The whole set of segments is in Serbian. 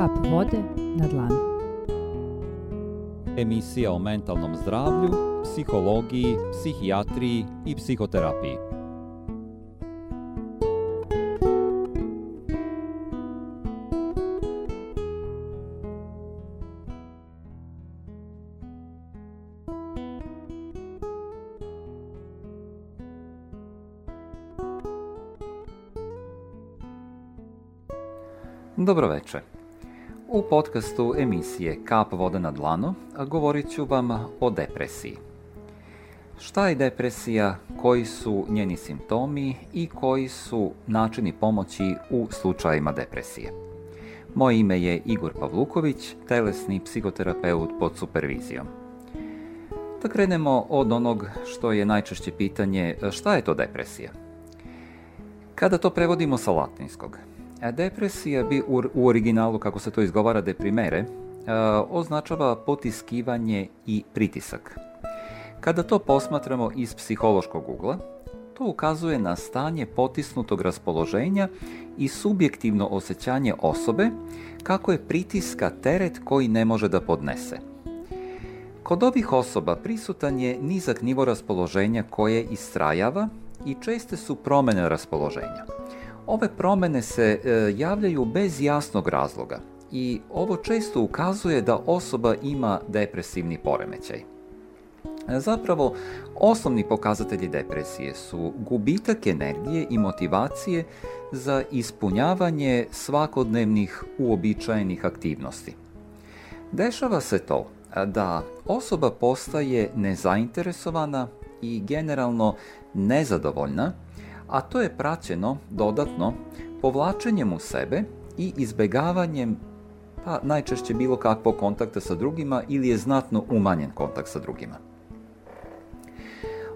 Kap vode na dlanu. Emisija o mentalnom zdravlju, psihologiji, psihijatriji i psihoterapiji. podcastu emisije Kap voda na dlanu govorit ću vam o depresiji. Šta je depresija, koji su njeni simptomi i koji su načini pomoći u slučajima depresije. Moje ime je Igor Pavluković, telesni psihoterapeut pod supervizijom. Da krenemo od onog što je najčešće pitanje šta je to depresija. Kada to prevodimo sa latinskog, E, depresija bi u originalu, kako se to izgovara, deprimere, e, označava potiskivanje i pritisak. Kada to posmatramo iz psihološkog ugla, to ukazuje na stanje potisnutog raspoloženja i subjektivno osjećanje osobe kako je pritiska teret koji ne može da podnese. Kod ovih osoba prisutan je nizak nivo raspoloženja koje istrajava i česte su promene raspoloženja. Ove promene se e, javljaju bez jasnog razloga i ovo često ukazuje da osoba ima depresivni poremećaj. E, zapravo, osnovni pokazatelji depresije su gubitak energije i motivacije za ispunjavanje svakodnevnih uobičajenih aktivnosti. Dešava se to da osoba postaje nezainteresovana i generalno nezadovoljna a to je praćeno dodatno povlačenjem u sebe i izbegavanjem pa najčešće bilo kakvog kontakta sa drugima ili je znatno umanjen kontakt sa drugima.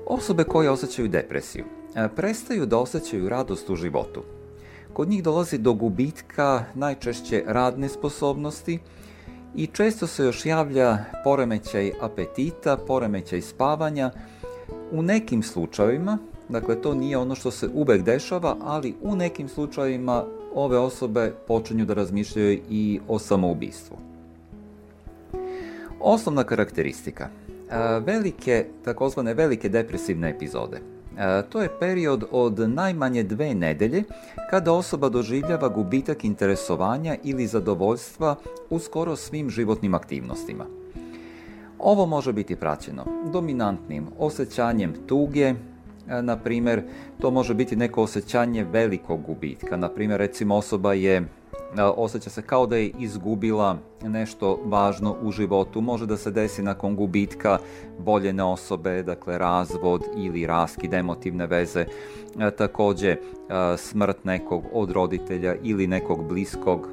Osobe koje osjećaju depresiju e, prestaju da osjećaju radost u životu. Kod njih dolazi do gubitka najčešće radne sposobnosti i često se još javlja poremećaj apetita, poremećaj spavanja. U nekim slučajevima Dakle, to nije ono što se uvek dešava, ali u nekim slučajevima ove osobe počinju da razmišljaju i o samoubistvu. Osnovna karakteristika. E, velike, takozvane velike depresivne epizode. E, to je period od najmanje dve nedelje kada osoba doživljava gubitak interesovanja ili zadovoljstva u skoro svim životnim aktivnostima. Ovo može biti praćeno dominantnim osjećanjem tuge, na primjer, to može biti neko osjećanje velikog gubitka. Na primjer, recimo osoba je osjeća se kao da je izgubila nešto važno u životu. Može da se desi nakon gubitka voljene osobe, dakle razvod ili raskid emotivne veze, Takođe, smrt nekog od roditelja ili nekog bliskog.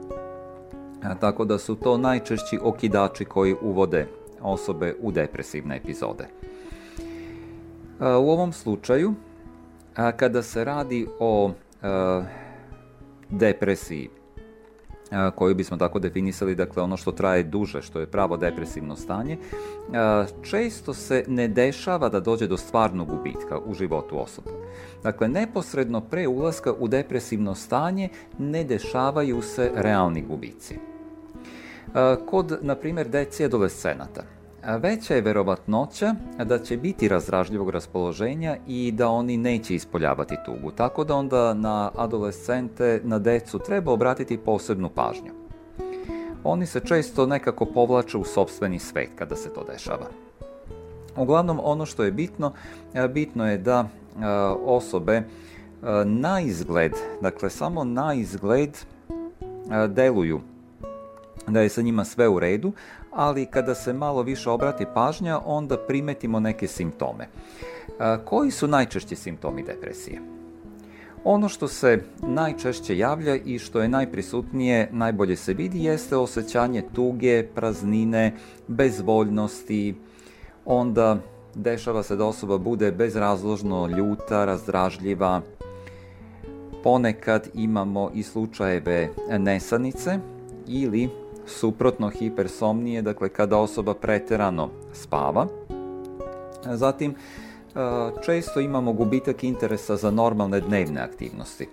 Tako da su to najčešći okidači koji uvode osobe u depresivne epizode. U ovom slučaju, kada se radi o depresiji, koju bismo tako definisali, dakle ono što traje duže, što je pravo depresivno stanje, često se ne dešava da dođe do stvarnog gubitka u životu osobe. Dakle, neposredno pre ulaska u depresivno stanje ne dešavaju se realni gubici. Kod, na primjer, deci adolescenata, veća je verovatnoća da će biti razdražljivog raspoloženja i da oni neće ispoljavati tugu, tako da onda na adolescente, na decu treba obratiti posebnu pažnju. Oni se često nekako povlače u sobstveni svet kada se to dešava. Uglavnom ono što je bitno, bitno je da osobe na izgled, dakle samo na izgled deluju da je sa njima sve u redu, ali kada se malo više obrati pažnja, onda primetimo neke simptome. E, koji su najčešći simptomi depresije? Ono što se najčešće javlja i što je najprisutnije, najbolje se vidi, jeste osjećanje tuge, praznine, bezvoljnosti, onda dešava se da osoba bude bezrazložno ljuta, razdražljiva, ponekad imamo i slučajeve nesanice ili suprotno hipersomnije, dakle kada osoba preterano spava. Zatim, e, često imamo gubitak interesa za normalne dnevne aktivnosti.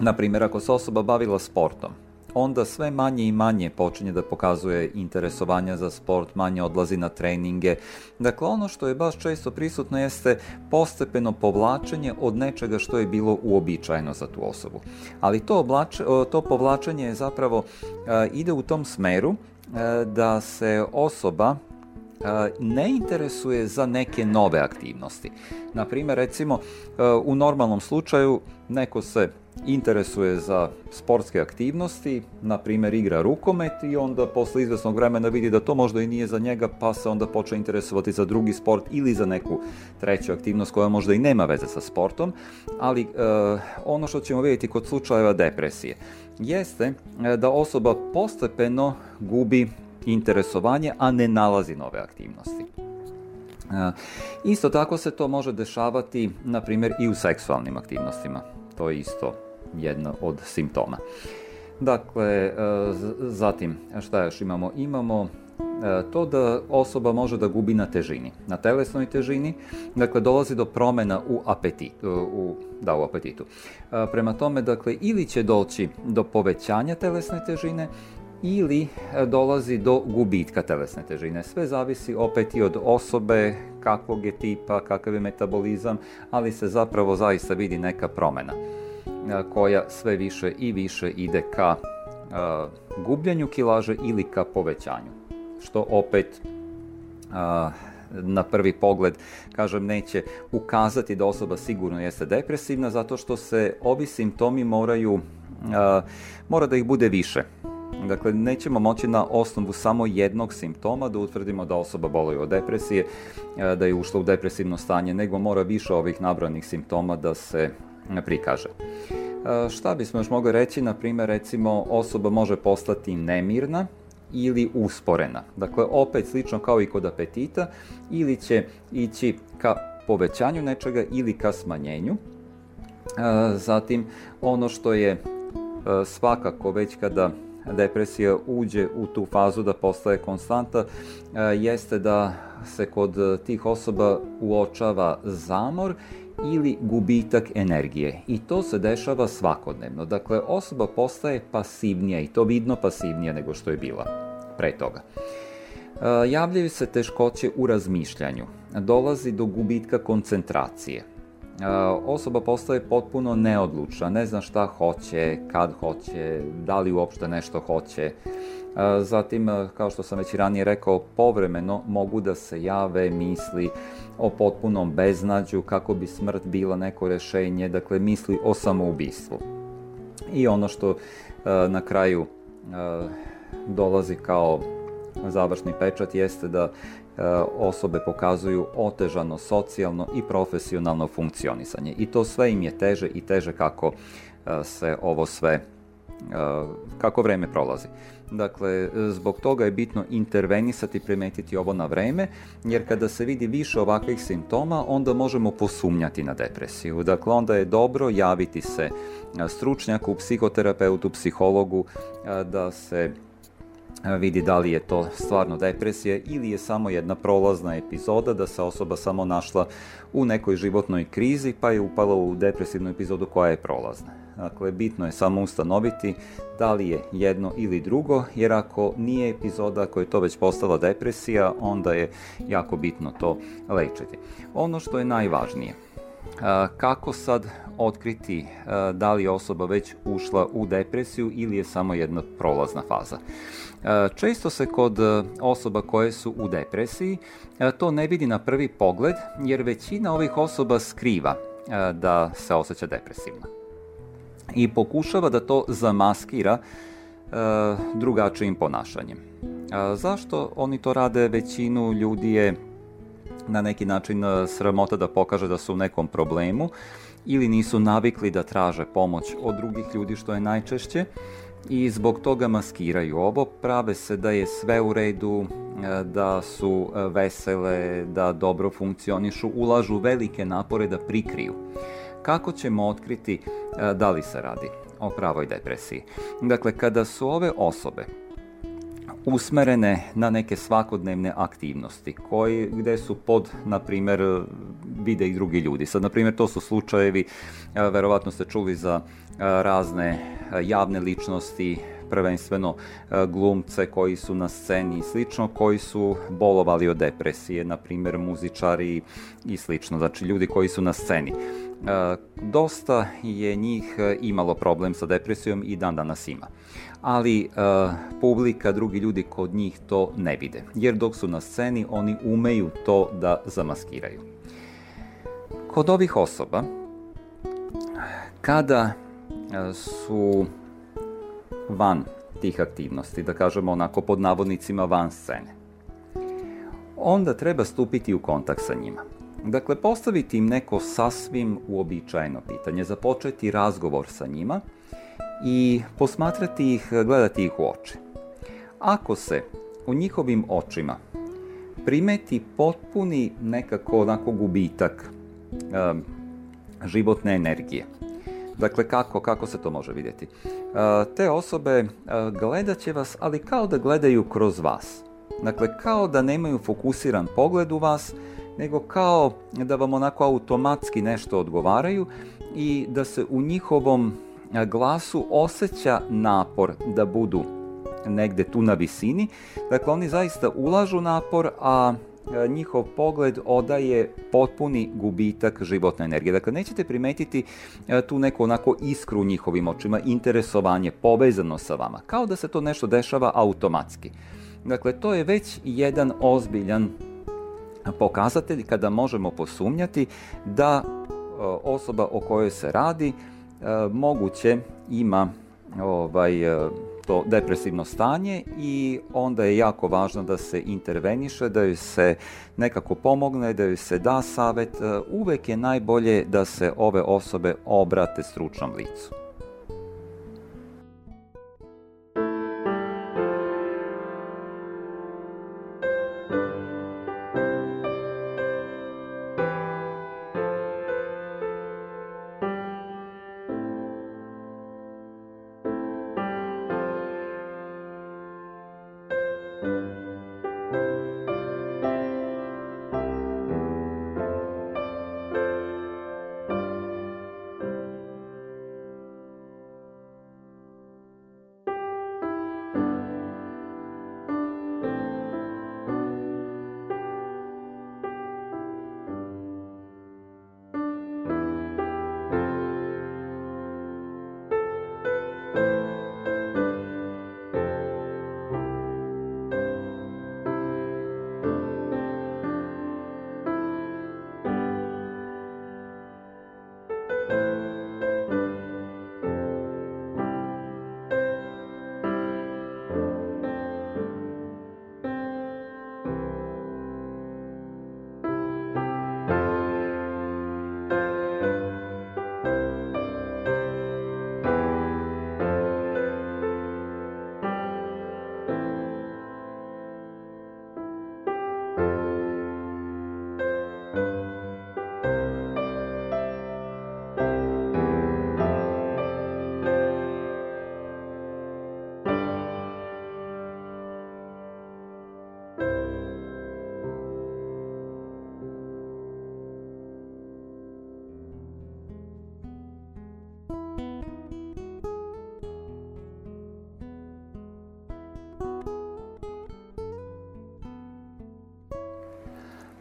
Naprimjer, ako se osoba bavila sportom, onda sve manje i manje počinje da pokazuje interesovanja za sport, manje odlazi na treninge. Dakle, ono što je baš često prisutno jeste postepeno povlačenje od nečega što je bilo uobičajeno za tu osobu. Ali to, oblač, to povlačenje je zapravo e, ide u tom smeru e, da se osoba e, ne interesuje za neke nove aktivnosti. Naprimer, recimo, u normalnom slučaju neko se interesuje za sportske aktivnosti, na primjer igra rukomet i onda posle izvesnog vremena vidi da to možda i nije za njega, pa se onda počne interesovati za drugi sport ili za neku treću aktivnost koja možda i nema veze sa sportom, ali e, ono što ćemo vidjeti kod slučajeva depresije jeste e, da osoba postepeno gubi interesovanje, a ne nalazi nove aktivnosti. E, isto tako se to može dešavati, na primjer, i u seksualnim aktivnostima. To je isto jedno od simptoma. Dakle, e, zatim, šta još imamo? Imamo e, to da osoba može da gubi na težini, na telesnoj težini, dakle dolazi do promena u apetitu, e, u, da, u apetitu. Prema tome, dakle, ili će doći do povećanja telesne težine, ili dolazi do gubitka telesne težine. Sve zavisi opet i od osobe, kakvog je tipa, kakav je metabolizam, ali se zapravo zaista vidi neka promena koja sve više i više ide ka gubljanju kilaže ili ka povećanju. Što opet na prvi pogled, kažem, neće ukazati da osoba sigurno jeste depresivna, zato što se ovi simptomi moraju, mora da ih bude više. Dakle, nećemo moći na osnovu samo jednog simptoma da utvrdimo da osoba boluje od depresije, da je ušla u depresivno stanje, nego mora više ovih nabranih simptoma da se prikaže. E, šta bismo još mogli reći, na primjer, recimo osoba može postati nemirna, ili usporena. Dakle, opet slično kao i kod apetita, ili će ići ka povećanju nečega ili ka smanjenju. E, zatim, ono što je e, svakako već kada depresija uđe u tu fazu da postaje konstanta, jeste da se kod tih osoba uočava zamor ili gubitak energije. I to se dešava svakodnevno. Dakle, osoba postaje pasivnija i to vidno pasivnija nego što je bila pre toga. E, javljaju se teškoće u razmišljanju. Dolazi do gubitka koncentracije. E, osoba postaje potpuno neodlučna, ne zna šta hoće, kad hoće, da li uopšte nešto hoće. Zatim, kao što sam već ranije rekao, povremeno mogu da se jave misli o potpunom beznađu kako bi smrt bila neko rešenje, dakle misli o samoubistvu. I ono što na kraju dolazi kao završni pečat jeste da osobe pokazuju otežano socijalno i profesionalno funkcionisanje. I to sve im je teže i teže kako se ovo sve, kako vreme prolazi. Dakle, zbog toga je bitno intervenisati, primetiti ovo na vreme, jer kada se vidi više ovakvih simptoma, onda možemo posumnjati na depresiju. Dakle, onda je dobro javiti se stručnjaku, psihoterapeutu, psihologu da se vidi da li je to stvarno depresija ili je samo jedna prolazna epizoda da se osoba samo našla u nekoj životnoj krizi pa je upala u depresivnu epizodu koja je prolazna. Dakle, bitno je samo ustanoviti da li je jedno ili drugo, jer ako nije epizoda koja je to već postala depresija, onda je jako bitno to lečiti. Ono što je najvažnije, kako sad otkriti da li je osoba već ušla u depresiju ili je samo jedna prolazna faza. Često se kod osoba koje su u depresiji to ne vidi na prvi pogled jer većina ovih osoba skriva da se osjeća depresivno i pokušava da to zamaskira e, drugačijim ponašanjem. A e, zašto oni to rade? Većinu ljudi je na neki način e, sramota da pokaže da su u nekom problemu ili nisu navikli da traže pomoć od drugih ljudi što je najčešće i zbog toga maskiraju ovo, prave se da je sve u redu, e, da su vesele, da dobro funkcionišu, ulažu velike napore da prikriju kako ćemo otkriti e, da li se radi o pravoj depresiji. Dakle, kada su ove osobe usmerene na neke svakodnevne aktivnosti koji, gde su pod, na primer, vide i drugi ljudi. Sad, na primer, to su slučajevi, e, verovatno ste čuli za e, razne javne ličnosti, prvenstveno glumce koji su na sceni i slično, koji su bolovali od depresije, na primer muzičari i slično, znači ljudi koji su na sceni. E, dosta je njih e, imalo problem sa depresijom i dan danas ima. Ali e, publika, drugi ljudi kod njih to ne vide. Jer dok su na sceni oni umeju to da zamaskiraju. Kod ovih osoba, kada su van tih aktivnosti, da kažemo onako pod navodnicima van scene, onda treba stupiti u kontakt sa njima. Dakle, postaviti im neko sasvim uobičajeno pitanje, započeti razgovor sa njima i posmatrati ih, gledati ih u oči. Ako se u njihovim očima primeti potpuni nekako onako gubitak e, životne energije, Dakle, kako, kako se to može vidjeti? E, te osobe e, gledat će vas, ali kao da gledaju kroz vas. Dakle, kao da nemaju fokusiran pogled u vas, nego kao da vam onako automatski nešto odgovaraju i da se u njihovom e, glasu osjeća napor da budu negde tu na visini. Dakle, oni zaista ulažu napor, a e, njihov pogled odaje potpuni gubitak životne energije. Dakle, nećete primetiti e, tu neku onako iskru u njihovim očima, interesovanje povezano sa vama, kao da se to nešto dešava automatski. Dakle, to je već jedan ozbiljan pokazatelj kada možemo posumnjati da e, osoba o kojoj se radi e, moguće ima ovaj, e, to depresivno stanje i onda je jako važno da se interveniše, da joj se nekako pomogne, da joj se da savet. Uvek je najbolje da se ove osobe obrate stručnom licu.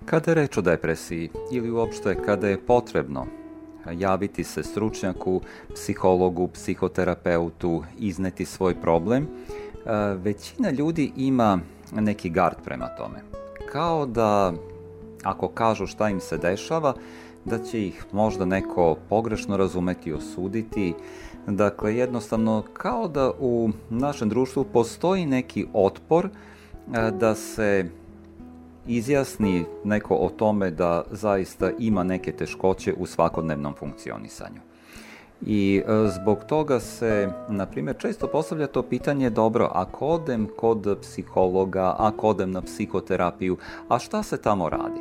Kada je reč o depresiji ili uopšte kada je potrebno javiti se stručnjaku, psihologu, psihoterapeutu, izneti svoj problem, e, većina ljudi ima neki gard prema tome. Kao da ako kažu šta im se dešava, da će ih možda neko pogrešno razumeti i osuditi. Dakle, jednostavno kao da u našem društvu postoji neki otpor e, da se izjasni neko o tome da zaista ima neke teškoće u svakodnevnom funkcionisanju. I e, zbog toga se, na primjer, često postavlja to pitanje, dobro, ako odem kod psihologa, ako odem na psihoterapiju, a šta se tamo radi?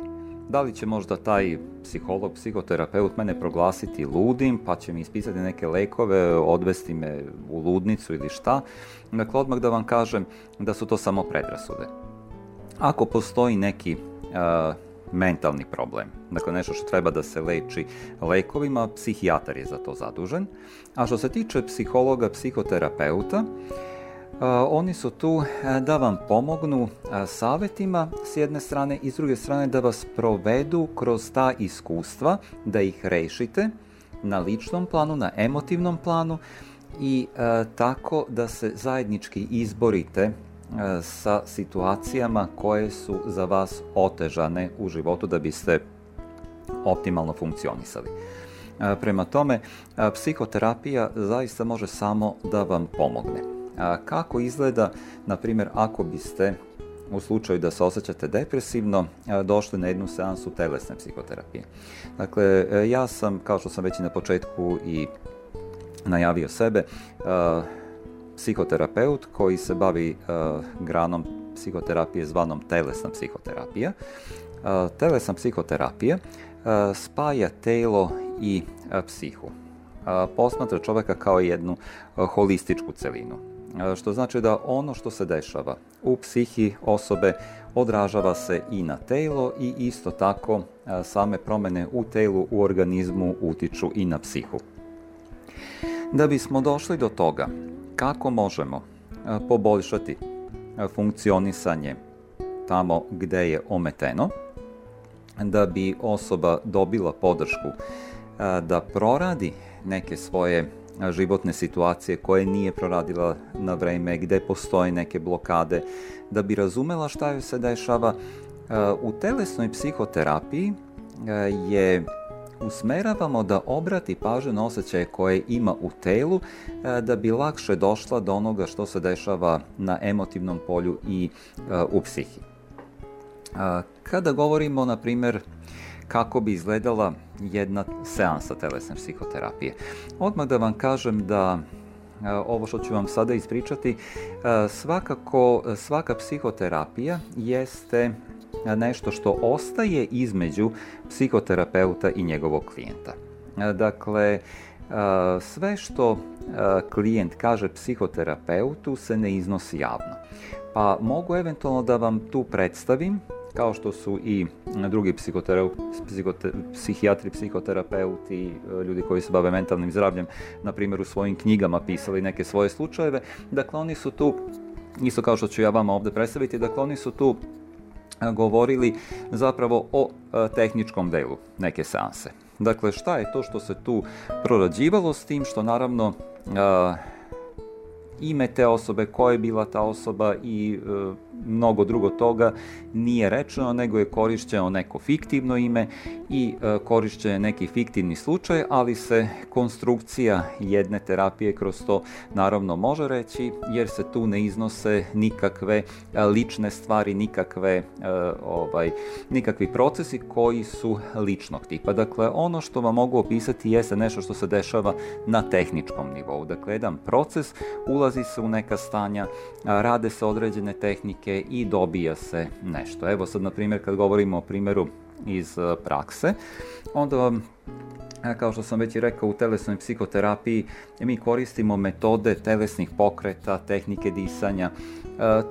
Da li će možda taj psiholog, psihoterapeut mene proglasiti ludim, pa će mi ispisati neke lekove, odvesti me u ludnicu ili šta? Dakle, odmah da vam kažem da su to samo predrasude ako postoji neki uh, mentalni problem. Dakle, nešto što treba da se leči lekovima, psihijatar je za to zadužen. A što se tiče psihologa, psihoterapeuta, uh, oni su tu uh, da vam pomognu uh, savetima s jedne strane i s druge strane da vas provedu kroz ta iskustva, da ih rešite na ličnom planu, na emotivnom planu i uh, tako da se zajednički izborite E, sa situacijama koje su za vas otežane u životu da biste optimalno funkcionisali. E, prema tome, e, psihoterapija zaista može samo da vam pomogne. Kako izgleda, na primjer, ako biste u slučaju da se osjećate depresivno, došli na jednu seansu telesne psihoterapije. Dakle, ja sam, kao što sam već i na početku i najavio sebe, psihoterapeut koji se bavi e, granom psihoterapije zvanom telesna psihoterapija. Uh, telesna psihoterapija e, spaja telo i psihu. Posmatra čoveka kao jednu holističku celinu. Što znači da ono što se dešava u psihi osobe odražava se i na telo i isto tako same promene u telu, u organizmu utiču i na psihu. Da bismo došli do toga Kako možemo e, poboljšati e, funkcionisanje tamo gde je ometeno, da bi osoba dobila podršku e, da proradi neke svoje životne situacije koje nije proradila na vreme, gde postoje neke blokade, da bi razumela šta joj se dešava. U telesnoj psihoterapiji je usmeravamo da obrati pažnju na osjećaje koje ima u telu e, da bi lakše došla do onoga što se dešava na emotivnom polju i e, u psihi. E, kada govorimo, na primer, kako bi izgledala jedna seansa telesne psihoterapije. Odmah da vam kažem da ovo što ću vam sada ispričati, svakako svaka psihoterapija jeste nešto što ostaje između psihoterapeuta i njegovog klijenta. Dakle, sve što klijent kaže psihoterapeutu se ne iznosi javno. Pa mogu eventualno da vam tu predstavim kao što su i drugi psihotera, psihote, psihijatri, psihoterapeuti, ljudi koji se bave mentalnim zdravljem, na primjer u svojim knjigama pisali neke svoje slučajeve. Dakle, oni su tu, isto kao što ću ja vama ovdje predstaviti, dakle, oni su tu govorili zapravo o e, tehničkom delu neke seanse. Dakle, šta je to što se tu prorađivalo s tim što naravno e, ime te osobe, ko je bila ta osoba i e, mnogo drugo toga nije rečeno, nego je korišćeno neko fiktivno ime i e, korišćen je neki fiktivni slučaj, ali se konstrukcija jedne terapije kroz to naravno može reći, jer se tu ne iznose nikakve e, lične stvari, nikakve e, ovaj, nikakvi procesi koji su ličnog tipa. Dakle, ono što vam mogu opisati jeste nešto što se dešava na tehničkom nivou. Dakle, jedan proces, ulazi se u neka stanja, rade se određene tehnike, neke i dobija se nešto. Evo sad, na primjer, kad govorimo o primjeru iz e, prakse, onda e, kao što sam već i rekao u telesnoj psihoterapiji mi koristimo metode telesnih pokreta, tehnike disanja. E,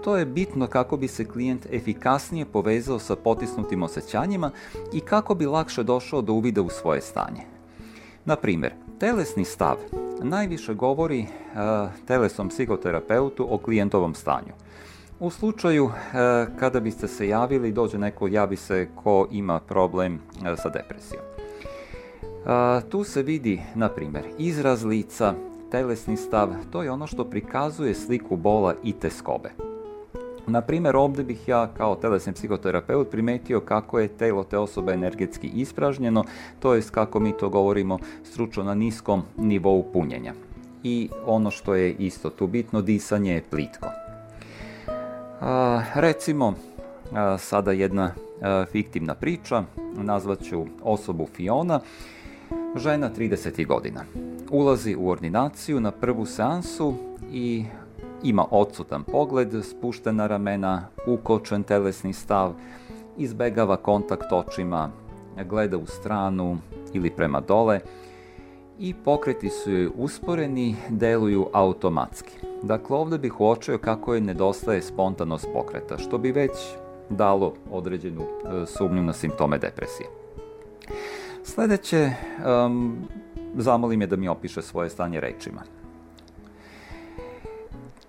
to je bitno kako bi se klijent efikasnije povezao sa potisnutim osjećanjima i kako bi lakše došao do uvida u svoje stanje. Na primjer, telesni stav najviše govori telesnom psihoterapeutu o klijentovom stanju. U slučaju e, kada biste se javili, dođe neko, javi se ko ima problem e, sa depresijom. E, tu se vidi, na primjer, izraz lica, telesni stav, to je ono što prikazuje sliku bola i teskobe. Na primjer, ovde bih ja kao telesni psihoterapeut primetio kako je telo te osobe energetski ispražnjeno, to jest kako mi to govorimo stručno na niskom nivou punjenja. I ono što je isto tu bitno, disanje je plitko. A, recimo, a, sada jedna a, fiktivna priča, nazvaću osobu Fiona, žena 30. godina. Ulazi u ordinaciju na prvu seansu i ima odsutan pogled, spuštena ramena, ukočen telesni stav, izbegava kontakt očima, gleda u stranu ili prema dole, i pokreti su joj usporeni, deluju automatski. Dakle, ovde bih uočio kako je nedostaje spontanost pokreta, što bi već dalo određenu e, sumnju na simptome depresije. Sledeće, um, zamolim je da mi opiše svoje stanje rečima.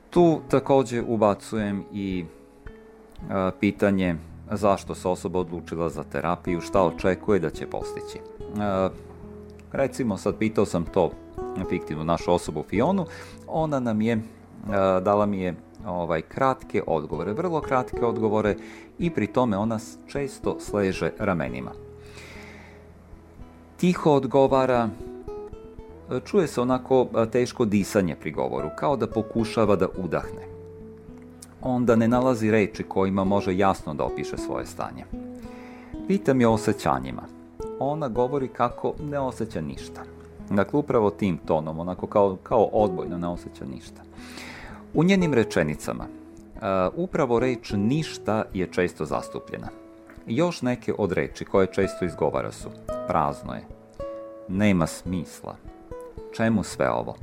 Tu takođe ubacujem i e, pitanje zašto se osoba odlučila za terapiju, šta očekuje da će postići. E, Recimo, sad pitao sam to fiktivnu našu osobu Fionu, ona nam je, e, dala mi je ovaj, kratke odgovore, vrlo kratke odgovore i pri tome ona često sleže ramenima. Tiho odgovara, čuje se onako e, teško disanje pri govoru, kao da pokušava da udahne. Onda ne nalazi reči kojima može jasno da opiše svoje stanje. Pitam je o osjećanjima ona govori kako ne osjeća ništa. Dakle, upravo tim tonom, onako kao, kao odbojno, ne osjeća ništa. U njenim rečenicama, uh, upravo reč ništa je često zastupljena. Još neke od reči koje često izgovara su prazno je, nema smisla, čemu sve ovo?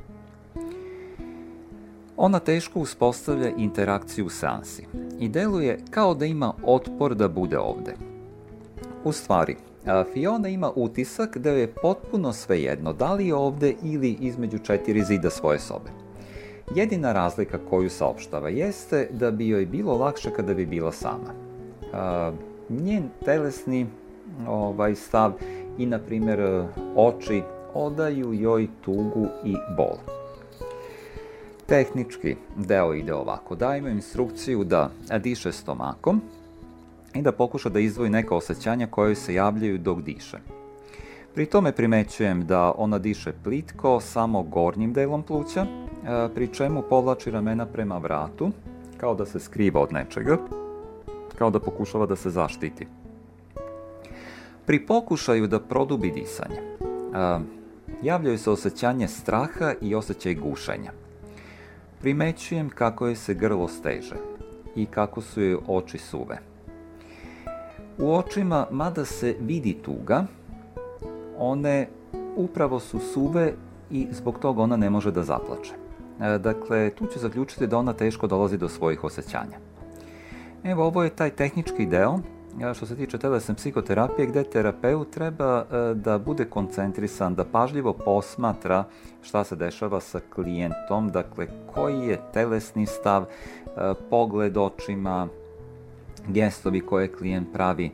Ona teško uspostavlja interakciju u seansi i deluje kao da ima otpor da bude ovde. U stvari, Fiona ima utisak da je potpuno svejedno da li je ovde ili između četiri zida svoje sobe. Jedina razlika koju saopštava jeste da bi joj bilo lakše kada bi bila sama. Njen telesni ovaj stav i, na primjer, oči odaju joj tugu i bol. Tehnički deo ide ovako. Dajmo instrukciju da diše stomakom, i da pokuša da izdvoji neka osjećanja koje se javljaju dok diše. Pri tome primećujem da ona diše plitko samo gornjim delom pluća, e, pri čemu povlači ramena prema vratu, kao da se skriva od nečega, kao da pokušava da se zaštiti. Pri pokušaju da produbi disanje, e, javljaju se osjećanje straha i osjećaj gušenja. Primećujem kako je se grlo steže i kako su joj oči suve. U očima, mada se vidi tuga, one upravo su suve i zbog toga ona ne može da zaplače. E, dakle, tu ću zaključiti da ona teško dolazi do svojih osjećanja. Evo, ovo je taj tehnički deo e, što se tiče telesne psihoterapije gde terapeut treba e, da bude koncentrisan, da pažljivo posmatra šta se dešava sa klijentom, dakle koji je telesni stav, pogled očima, gestovi koje klijent pravi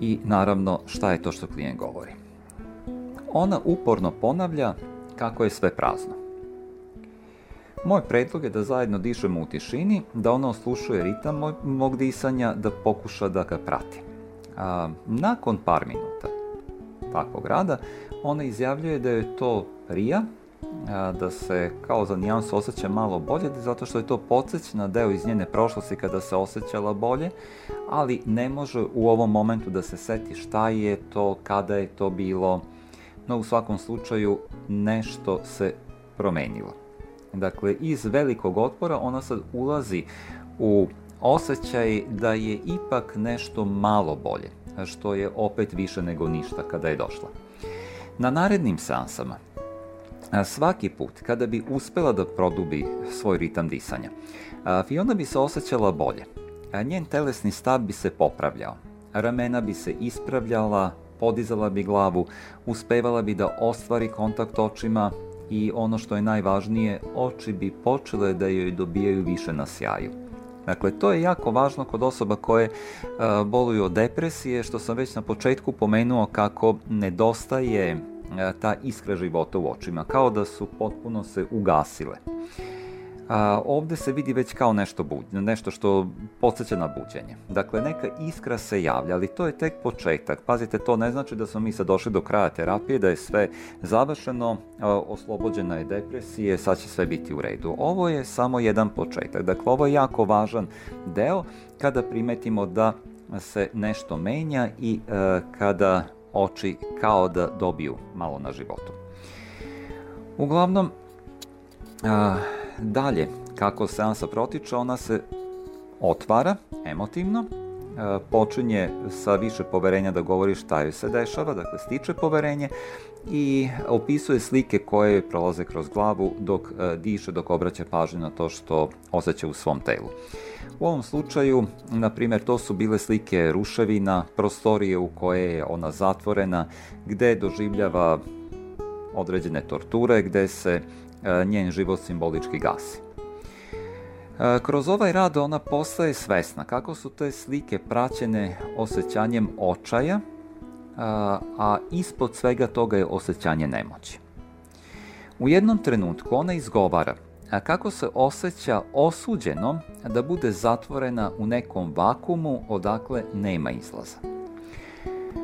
i naravno šta je to što klijent govori. Ona uporno ponavlja kako je sve prazno. Moj predlog je da zajedno dišemo u tišini, da ona oslušuje ritam mog disanja, da pokuša da ga prati. A, nakon par minuta takvog rada, ona izjavljuje da je to rija, da se kao za nijansu osjeća malo bolje, zato što je to podsjeć na deo iz njene prošlosti kada se osjećala bolje, ali ne može u ovom momentu da se seti šta je to, kada je to bilo, no u svakom slučaju nešto se promenilo. Dakle, iz velikog otpora ona sad ulazi u osjećaj da je ipak nešto malo bolje, što je opet više nego ništa kada je došla. Na narednim sansama svaki put kada bi uspela da produbi svoj ritam disanja, Fiona bi se osjećala bolje. Njen telesni stav bi se popravljao, ramena bi se ispravljala, podizala bi glavu, uspevala bi da ostvari kontakt očima i ono što je najvažnije, oči bi počele da joj dobijaju više na sjaju. Dakle, to je jako važno kod osoba koje boluju od depresije, što sam već na početku pomenuo kako nedostaje E, ta iskra života u očima, kao da su potpuno se ugasile. A, e, ovde se vidi već kao nešto, buđ, nešto što podsjeća na buđenje. Dakle, neka iskra se javlja, ali to je tek početak. Pazite, to ne znači da smo mi sad došli do kraja terapije, da je sve završeno, a, e, oslobođena je depresije, sad će sve biti u redu. Ovo je samo jedan početak. Dakle, ovo je jako važan deo kada primetimo da se nešto menja i a, kada oči kao da dobiju malo na životu. Uglavnom, a, dalje, kako seansa protiče, ona se otvara emotivno E, počinje sa više poverenja da govori šta joj se dešava, dakle stiče poverenje i opisuje slike koje prolaze kroz glavu dok e, diše, dok obraća pažnju na to što osjeća u svom telu. U ovom slučaju, na primer, to su bile slike ruševina, prostorije u koje je ona zatvorena, gde doživljava određene torture, gde se e, njen život simbolički gasi. E, kroz ovaj rad ona postaje svesna kako su te slike praćene osjećanjem očaja, e, a ispod svega toga je osjećanje nemoći. U jednom trenutku ona izgovara kako se osjeća osuđeno da bude zatvorena u nekom vakumu odakle nema izlaza.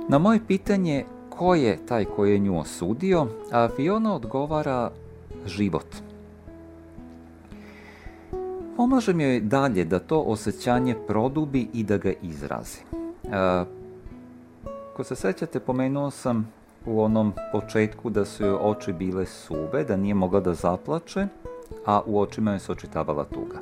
Na moje pitanje ko je taj koji je nju osudio, Fiona odgovara život. Pomažem joj dalje da to osjećanje produbi i da ga izrazi. Ako e, se sećate, pomenuo sam u onom početku da su joj oči bile suve, da nije mogla da zaplače, a u očima joj se očitavala tuga.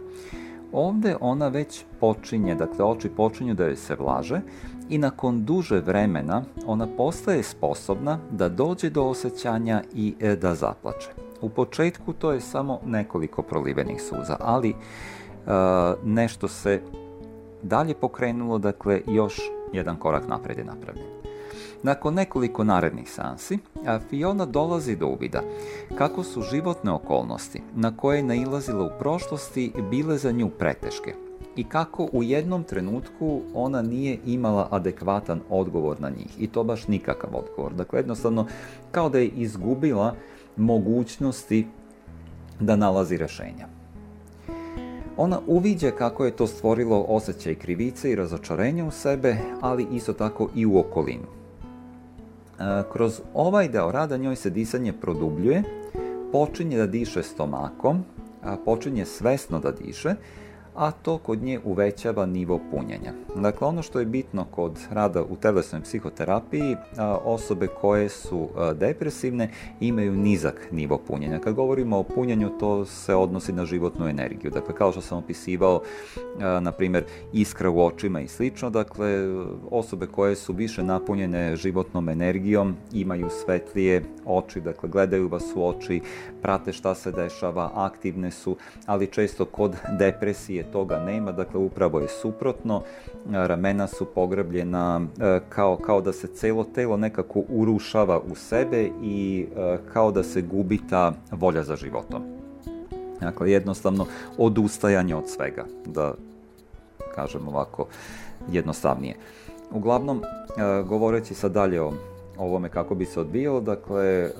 Ovde ona već počinje, dakle oči počinju da joj se vlaže i nakon duže vremena ona postaje sposobna da dođe do osjećanja i e, da zaplače. U početku to je samo nekoliko prolivenih suza, ali uh, nešto se dalje pokrenulo, dakle još jedan korak napred je napravljen. Nakon nekoliko narednih sansi, Fiona dolazi do uvida kako su životne okolnosti na koje je nailazila u prošlosti bile za nju preteške i kako u jednom trenutku ona nije imala adekvatan odgovor na njih i to baš nikakav odgovor. Dakle, jednostavno kao da je izgubila mogućnosti da nalazi rešenja. Ona uviđa kako je to stvorilo osjećaj krivice i razočarenja u sebe, ali isto tako i u okolinu. E, kroz ovaj deo rada njoj se disanje produbljuje, počinje da diše stomakom, počinje svesno da diše, a to kod nje uvećava nivo punjenja. Dakle, ono što je bitno kod rada u telesnoj psihoterapiji, osobe koje su depresivne imaju nizak nivo punjenja. Kad govorimo o punjenju, to se odnosi na životnu energiju. Dakle, kao što sam opisivao, na primer, iskra u očima i slično, dakle, osobe koje su više napunjene životnom energijom imaju svetlije oči, dakle, gledaju vas u oči, prate šta se dešava, aktivne su, ali često kod depresije toga nema, dakle upravo je suprotno, ramena su pograbljena e, kao, kao da se celo telo nekako urušava u sebe i e, kao da se gubi ta volja za životom. Dakle, jednostavno odustajanje od svega, da kažem ovako jednostavnije. Uglavnom, e, govoreći sad dalje o ovome kako bi se odbijalo, dakle e,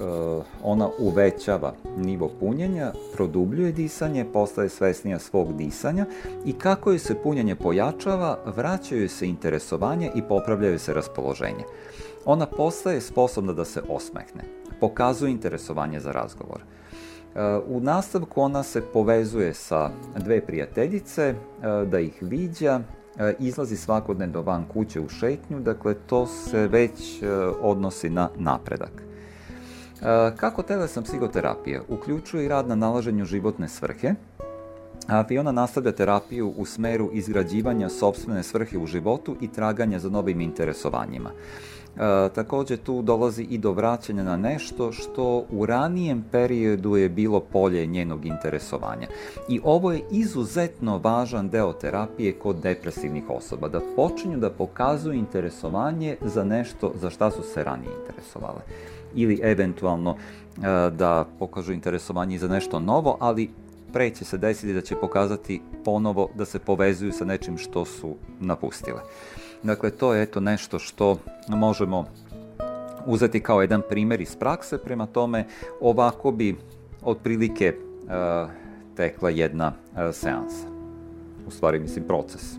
ona uvećava nivo punjenja, produbljuje disanje, postaje svesnija svog disanja i kako joj se punjenje pojačava, vraćaju se interesovanje i popravljaju se raspoloženje. Ona postaje sposobna da se osmehne, pokazuje interesovanje za razgovor. E, u nastavku ona se povezuje sa dve prijateljice, e, da ih viđa, E, izlazi svakodnevno van kuće u šetnju, dakle to se već e, odnosi na napredak. E, kako telesna psihoterapija uključuje i rad na nalaženju životne svrhe, Fiona nastavlja terapiju u smeru izgrađivanja sobstvene svrhe u životu i traganja za novim interesovanjima. E, takođe tu dolazi i do vraćanja na nešto što u ranijem periodu je bilo polje njenog interesovanja. I ovo je izuzetno važan deo terapije kod depresivnih osoba, da počinju da pokazuju interesovanje za nešto za šta su se ranije interesovale ili eventualno e, da pokažu interesovanje za nešto novo, ali pre će se desiti da će pokazati ponovo da se povezuju sa nečim što su napustile. Dakle, to je eto nešto što možemo uzeti kao jedan primjer iz prakse, prema tome ovako bi otprilike e, tekla jedna e, seansa. U stvari, mislim, proces.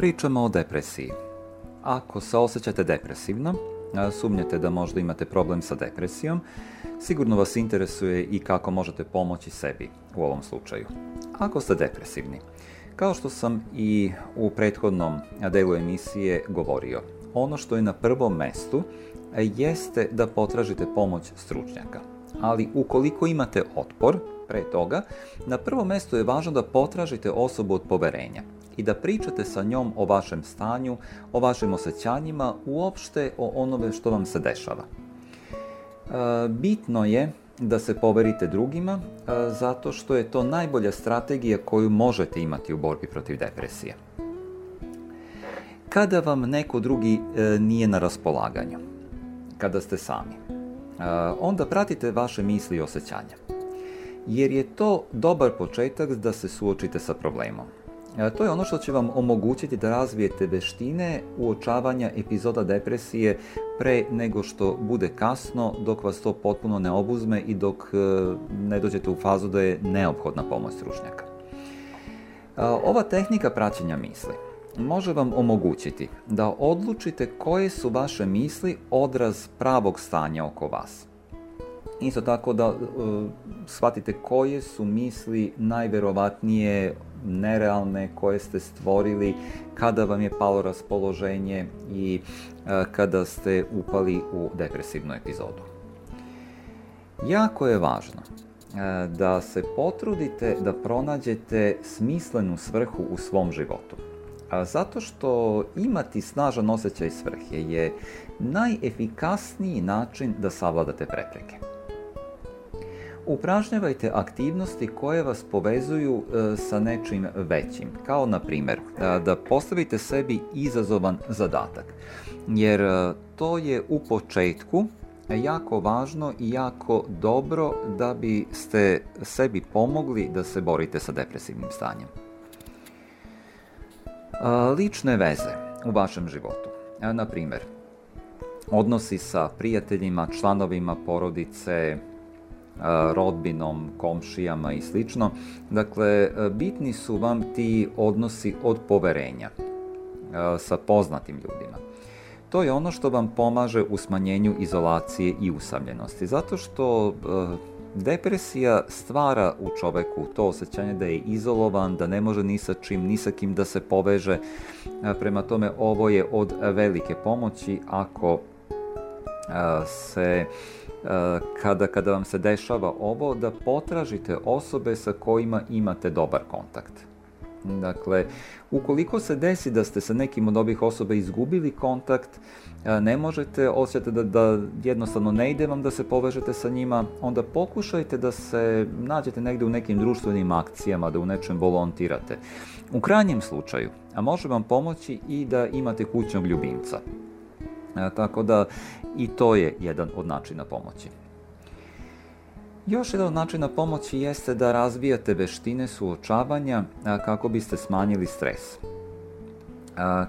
Pričamo o depresiji. Ako se osjećate depresivno, sumnjate da možda imate problem sa depresijom, sigurno vas interesuje i kako možete pomoći sebi u ovom slučaju. Ako ste depresivni, kao što sam i u prethodnom delu emisije govorio, ono što je na prvom mestu e, jeste da potražite pomoć stručnjaka. Ali ukoliko imate otpor pre toga, na prvom mestu je važno da potražite osobu od poverenja i da pričate sa njom o vašem stanju, o vašim osjećanjima, uopšte o onome što vam se dešava. E, bitno je da se poverite drugima e, zato što je to najbolja strategija koju možete imati u borbi protiv depresije. Kada vam neko drugi e, nije na raspolaganju, kada ste sami, onda pratite vaše misli i osjećanja jer je to dobar početak da se suočite sa problemom. E, to je ono što će vam omogućiti da razvijete veštine uočavanja epizoda depresije pre nego što bude kasno, dok vas to potpuno ne obuzme i dok e, ne dođete u fazu da je neophodna pomoć stručnjaka. E, ova tehnika praćenja misli može vam omogućiti da odlučite koje su vaše misli odraz pravog stanja oko vas. Isto tako da uh, shvatite koje su misli najverovatnije nerealne koje ste stvorili kada vam je palo raspoloženje i e, kada ste upali u depresivnu epizodu. Jako je važno e, da se potrudite da pronađete smislenu svrhu u svom životu. A Zato što imati snažan osjećaj svrhe je najefikasniji način da savladate prepreke upražnjavajte aktivnosti koje vas povezuju e, sa nečim većim, kao na primjer e, da postavite sebi izazovan zadatak, jer e, to je u početku jako važno i jako dobro da biste sebi pomogli da se borite sa depresivnim stanjem. Lične veze u vašem životu, na primjer, odnosi sa prijateljima, članovima porodice, rodbinom, komšijama i slično. Dakle, e, bitni su vam ti odnosi od poverenja e, sa poznatim ljudima. To je ono što vam pomaže u smanjenju izolacije i usamljenosti, zato što e, Depresija stvara u čoveku to osjećanje da je izolovan, da ne može ni sa čim, ni sa kim da se poveže. Prema tome, ovo je od velike pomoći ako se kada, kada vam se dešava ovo, da potražite osobe sa kojima imate dobar kontakt. Dakle, ukoliko se desi da ste sa nekim od ovih osoba izgubili kontakt, ne možete, osjećate da, da jednostavno ne ide vam da se povežete sa njima, onda pokušajte da se nađete negde u nekim društvenim akcijama, da u nečem volontirate. U krajnjem slučaju, a može vam pomoći i da imate kućnog ljubimca. E, tako da i to je jedan od načina pomoći. Još jedan od načina pomoći jeste da razvijate veštine suočavanja e, kako biste smanjili stres. E,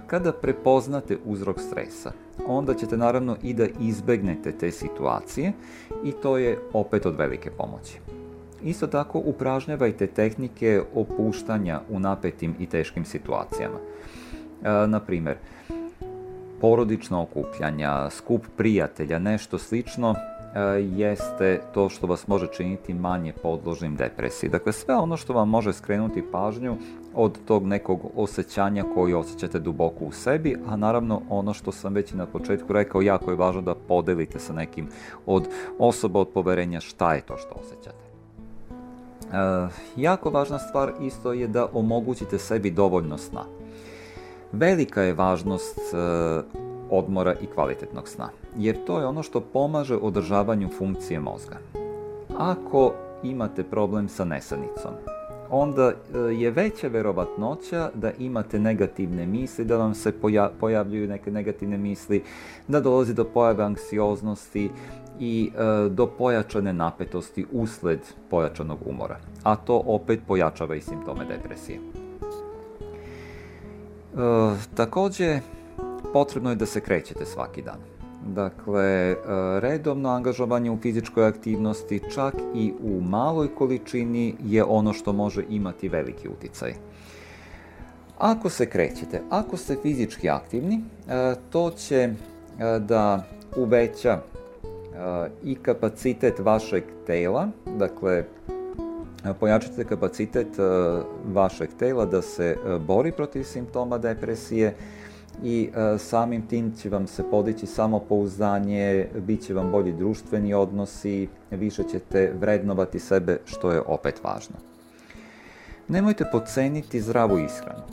kada prepoznate uzrok stresa, onda ćete naravno i da izbegnete te situacije i to je opet od velike pomoći. Isto tako upražnjavajte tehnike opuštanja u napetim i teškim situacijama. Na primjer, porodično okupljanja, skup prijatelja, nešto slično, e, jeste to što vas može činiti manje podložnim depresiji. Dakle, sve ono što vam može skrenuti pažnju od tog nekog osjećanja koje osjećate duboko u sebi, a naravno ono što sam već na početku rekao, jako je važno da podelite sa nekim od osoba od poverenja šta je to što osjećate. E, jako važna stvar isto je da omogućite sebi dovoljno sna. Velika je važnost e, odmora i kvalitetnog sna, jer to je ono što pomaže održavanju funkcije mozga. Ako imate problem sa nesanicom, onda e, je veća verovatnoća da imate negativne misli, da vam se pojavljuju neke negativne misli, da dolazi do pojave anksioznosti i e, do pojačane napetosti usled pojačanog umora, a to opet pojačava i simptome depresije. E, takođe, potrebno je da se krećete svaki dan. Dakle, e, redovno angažovanje u fizičkoj aktivnosti, čak i u maloj količini, je ono što može imati veliki uticaj. Ako se krećete, ako ste fizički aktivni, e, to će e, da uveća i kapacitet vašeg tela, dakle pojačate kapacitet e, vašeg tela da se e, bori protiv simptoma depresije i e, samim tim će vam se podići samopouzdanje, bit će vam bolji društveni odnosi, više ćete vrednovati sebe što je opet važno. Nemojte podceniti zdravu ishranu.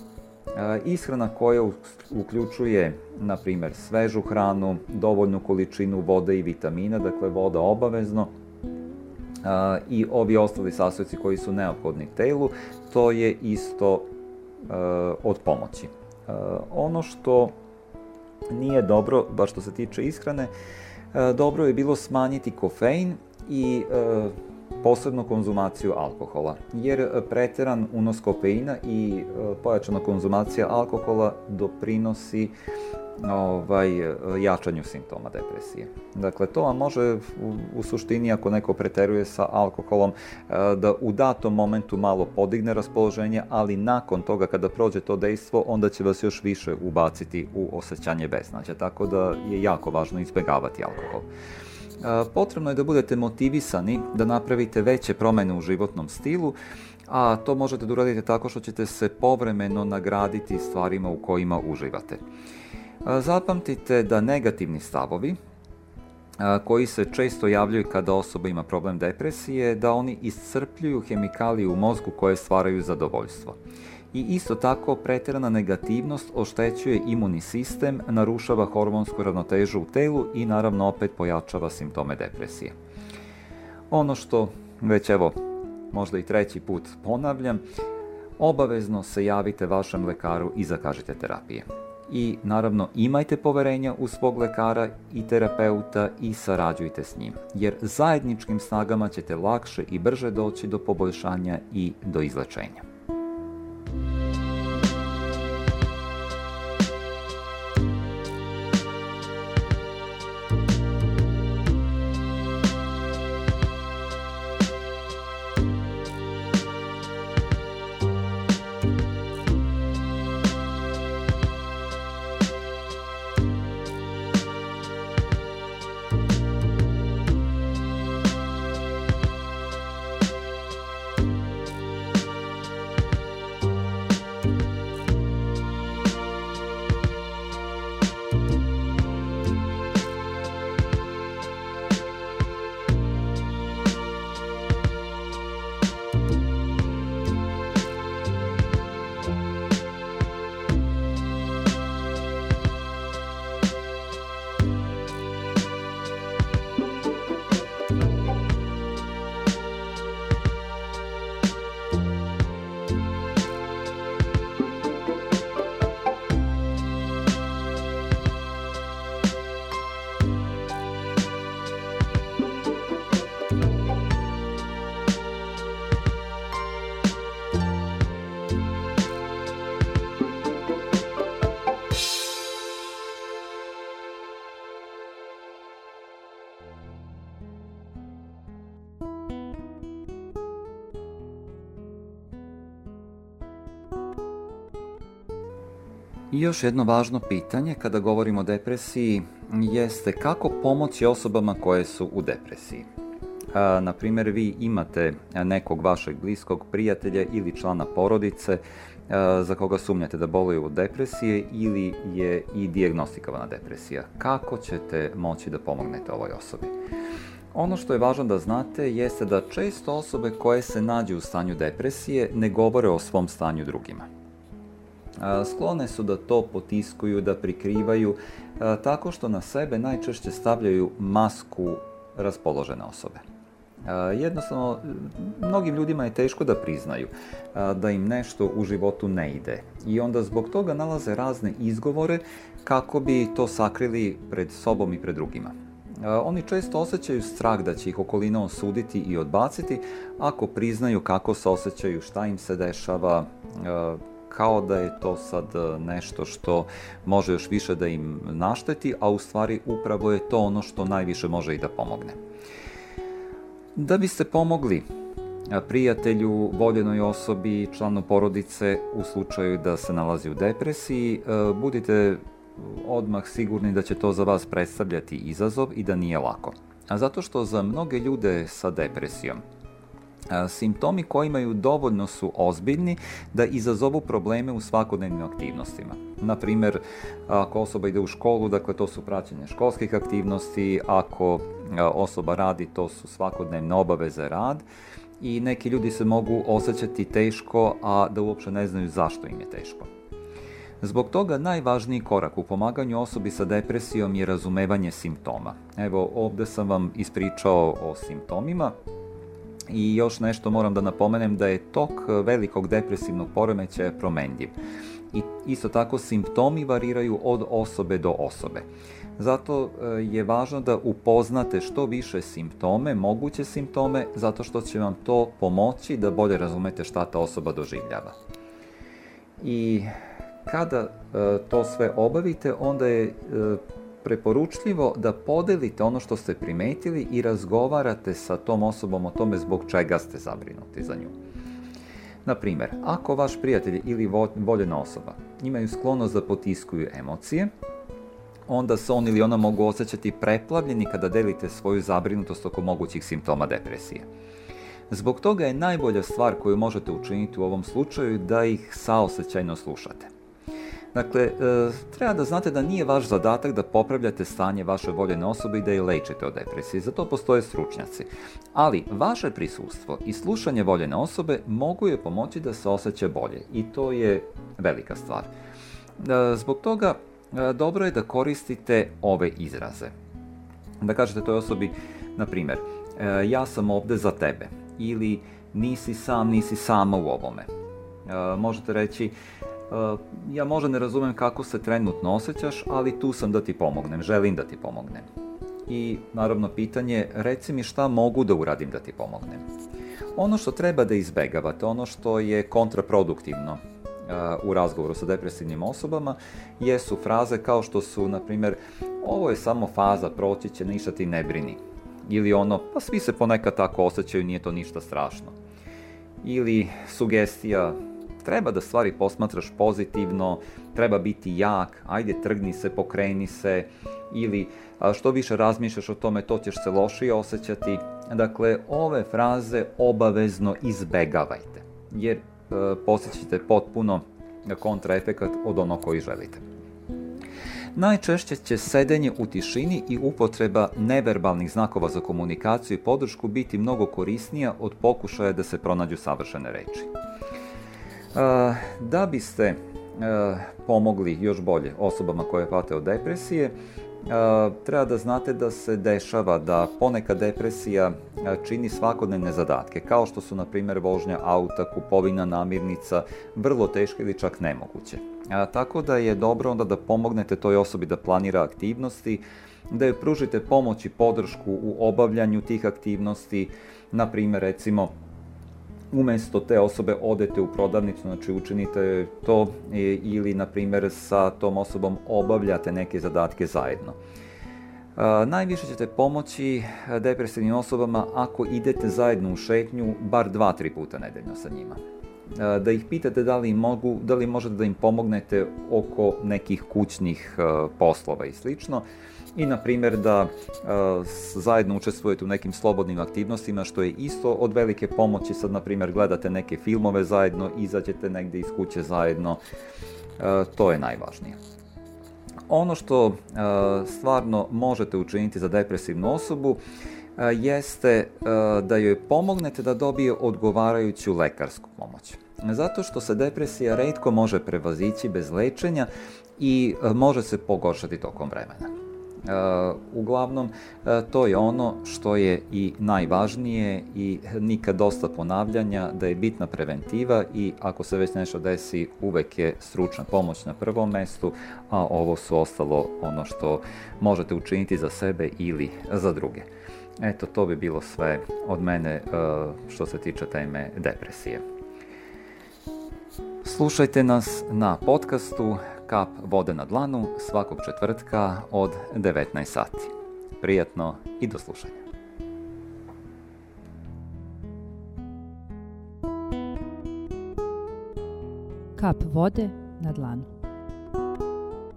Ishrana koja uključuje, na primer, svežu hranu, dovoljnu količinu vode i vitamina, dakle voda obavezno, i ovi ostali sastojci koji su neophodni telu, to je isto e, od pomoći. E, ono što nije dobro, baš što se tiče ishrane, e, dobro je bilo smanjiti kofein i posebno konzumaciju alkohola, jer preteran unos kofeina i pojačana konzumacija alkohola doprinosi ovaj, e, jačanju simptoma depresije. Dakle, to vam može u, u suštini, ako neko preteruje sa alkoholom, e, da u datom momentu malo podigne raspoloženje, ali nakon toga, kada prođe to dejstvo, onda će vas još više ubaciti u osjećanje beznađa. Tako da je jako važno izbegavati alkohol e, potrebno je da budete motivisani da napravite veće promene u životnom stilu, a to možete da uradite tako što ćete se povremeno nagraditi stvarima u kojima uživate. Zapamtite da negativni stavovi koji se često javljaju kada osoba ima problem depresije, da oni iscrpljuju hemikalije u mozgu koje stvaraju zadovoljstvo. I isto tako preterana negativnost oštećuje imunni sistem, narušava hormonsku ravnotežu u telu i naravno opet pojačava simptome depresije. Ono što već evo možda i treći put ponavljam, obavezno se javite vašem lekaru i zakažite terapije i naravno imajte poverenja u svog lekara i terapeuta i sarađujte s njim, jer zajedničkim snagama ćete lakše i brže doći do poboljšanja i do izlečenja. još jedno važno pitanje kada govorimo o depresiji jeste kako pomoći osobama koje su u depresiji. na primjer, vi imate nekog vašeg bliskog prijatelja ili člana porodice za koga sumnjate da boluje od depresije ili je i dijagnostikovana depresija. Kako ćete moći da pomognete ovoj osobi? Ono što je važno da znate jeste da često osobe koje se nađu u stanju depresije ne govore o svom stanju drugima sklone su da to potiskuju, da prikrivaju, tako što na sebe najčešće stavljaju masku raspoložene osobe. Jednostavno, mnogim ljudima je teško da priznaju da im nešto u životu ne ide i onda zbog toga nalaze razne izgovore kako bi to sakrili pred sobom i pred drugima. Oni često osjećaju strah da će ih okolina osuditi i odbaciti ako priznaju kako se osjećaju, šta im se dešava, kao da je to sad e, nešto što može još više da im našteti, a u stvari upravo je to ono što najviše može i da pomogne. Da biste pomogli e, prijatelju, voljenoj osobi, članu porodice u slučaju da se nalazi u depresiji, e, budite odmah sigurni da će to za vas predstavljati izazov i da nije lako. A zato što za mnoge ljude sa depresijom Simptomi koji imaju dovoljno su ozbiljni da izazovu probleme u svakodnevnim aktivnostima. Na primjer, ako osoba ide u školu, dakle to su praćenje školskih aktivnosti, ako osoba radi, to su svakodnevne obaveze rad i neki ljudi se mogu osjećati teško, a da uopće ne znaju zašto im je teško. Zbog toga najvažniji korak u pomaganju osobi sa depresijom je razumevanje simptoma. Evo, ovde sam vam ispričao o simptomima, I još nešto moram da napomenem da je tok velikog depresivnog poremećaja promenljiv. I isto tako simptomi variraju od osobe do osobe. Zato e, je važno da upoznate što više simptome, moguće simptome, zato što će vam to pomoći da bolje razumete šta ta osoba doživljava. I kada e, to sve obavite, onda je e, preporučljivo da podelite ono što ste primetili i razgovarate sa tom osobom o tome zbog čega ste zabrinuti za nju. Na primjer, ako vaš prijatelj ili voljena osoba imaju sklonost da potiskuju emocije, onda se on ili ona mogu osjećati preplavljeni kada delite svoju zabrinutost oko mogućih simptoma depresije. Zbog toga je najbolja stvar koju možete učiniti u ovom slučaju da ih saosećajno slušate. Dakle, e, treba da znate da nije vaš zadatak da popravljate stanje vaše voljene osobe i da je lečite od depresije, za to postoje stručnjaci. Ali, vaše prisustvo i slušanje voljene osobe mogu je pomoći da se osjeća bolje i to je velika stvar. E, zbog toga, e, dobro je da koristite ove izraze. Da kažete toj osobi, na primjer, ja sam ovde za tebe ili nisi sam, nisi sama u ovome. Možete reći Eh, ja možda ne razumem kako se trenutno osjećaš, ali tu sam da ti pomognem, želim da ti pomognem. I naravno pitanje, reci mi šta mogu da uradim da ti pomognem. Ono što treba da izbegavate, ono što je kontraproduktivno eh, u razgovoru sa depresivnim osobama jesu fraze kao što su, na primjer, ovo je samo faza, proći će, ništa ti ne brini. Ili ono, pa svi se ponekad tako osjećaju, nije to ništa strašno. Ili sugestija, treba da stvari posmatraš pozitivno, treba biti jak, ajde trgni se, pokreni se, ili što više razmišljaš o tome, to ćeš se lošije osjećati. Dakle, ove fraze obavezno izbegavajte, jer e, posjećite potpuno kontraefekat od ono koji želite. Najčešće će sedenje u tišini i upotreba neverbalnih znakova za komunikaciju i podršku biti mnogo korisnija od pokušaja da se pronađu savršene reči. Da biste pomogli još bolje osobama koje pate od depresije, treba da znate da se dešava da ponekad depresija čini svakodnevne zadatke, kao što su, na primjer, vožnja auta, kupovina namirnica, vrlo teške ili čak nemoguće. Tako da je dobro onda da pomognete toj osobi da planira aktivnosti, da joj pružite pomoć i podršku u obavljanju tih aktivnosti, na primjer, recimo, umesto te osobe odete u prodavnicu, znači učinite to ili, na primjer, sa tom osobom obavljate neke zadatke zajedno. Najviše ćete pomoći depresivnim osobama ako idete zajedno u šetnju bar 2-3 puta nedeljno sa njima. Da ih pitate da li, mogu, da li možete da im pomognete oko nekih kućnih poslova i slično i na primjer da e, zajedno učestvujete u nekim slobodnim aktivnostima što je isto od velike pomoći. Sad na primjer gledate neke filmove zajedno, izađete negde iz kuće zajedno, e, to je najvažnije. Ono što e, stvarno možete učiniti za depresivnu osobu jeste da joj pomognete da dobije odgovarajuću lekarsku pomoć. Zato što se depresija redko može prevazići bez lečenja i može se pogoršati tokom vremena. E, uglavnom, e, to je ono što je i najvažnije i nikad dosta ponavljanja da je bitna preventiva i ako se već nešto desi, uvek je stručna pomoć na prvom mestu, a ovo su ostalo ono što možete učiniti za sebe ili za druge. Eto, to bi bilo sve od mene e, što se tiče teme depresije. Slušajte nas na podcastu Kap vode na dlanu svakog četvrtka od 19 sati. Prijetno i do slušanja. Kap vode na dlanu.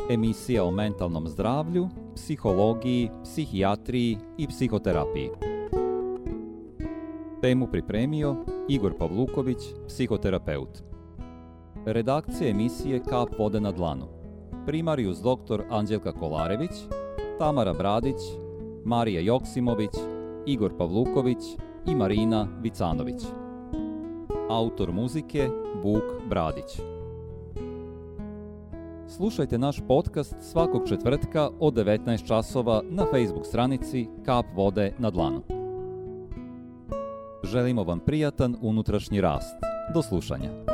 Emisija o mentalnom zdravlju, psihologiji, psihijatriji i psihoterapiji. Temu pripremio Igor Pavluković, psihoterapeut. Redakcija emisije Kap vode na dlanu. Primarius dr. Anđelka Kolarević, Tamara Bradić, Marija Joksimović, Igor Pavluković i Marina Vicanović. Autor muzike Vuk Bradić. Slušajte naš podcast svakog četvrtka od 19 časova na Facebook stranici Kap vode na dlanu. Želimo vam prijatan unutrašnji rast. Do slušanja.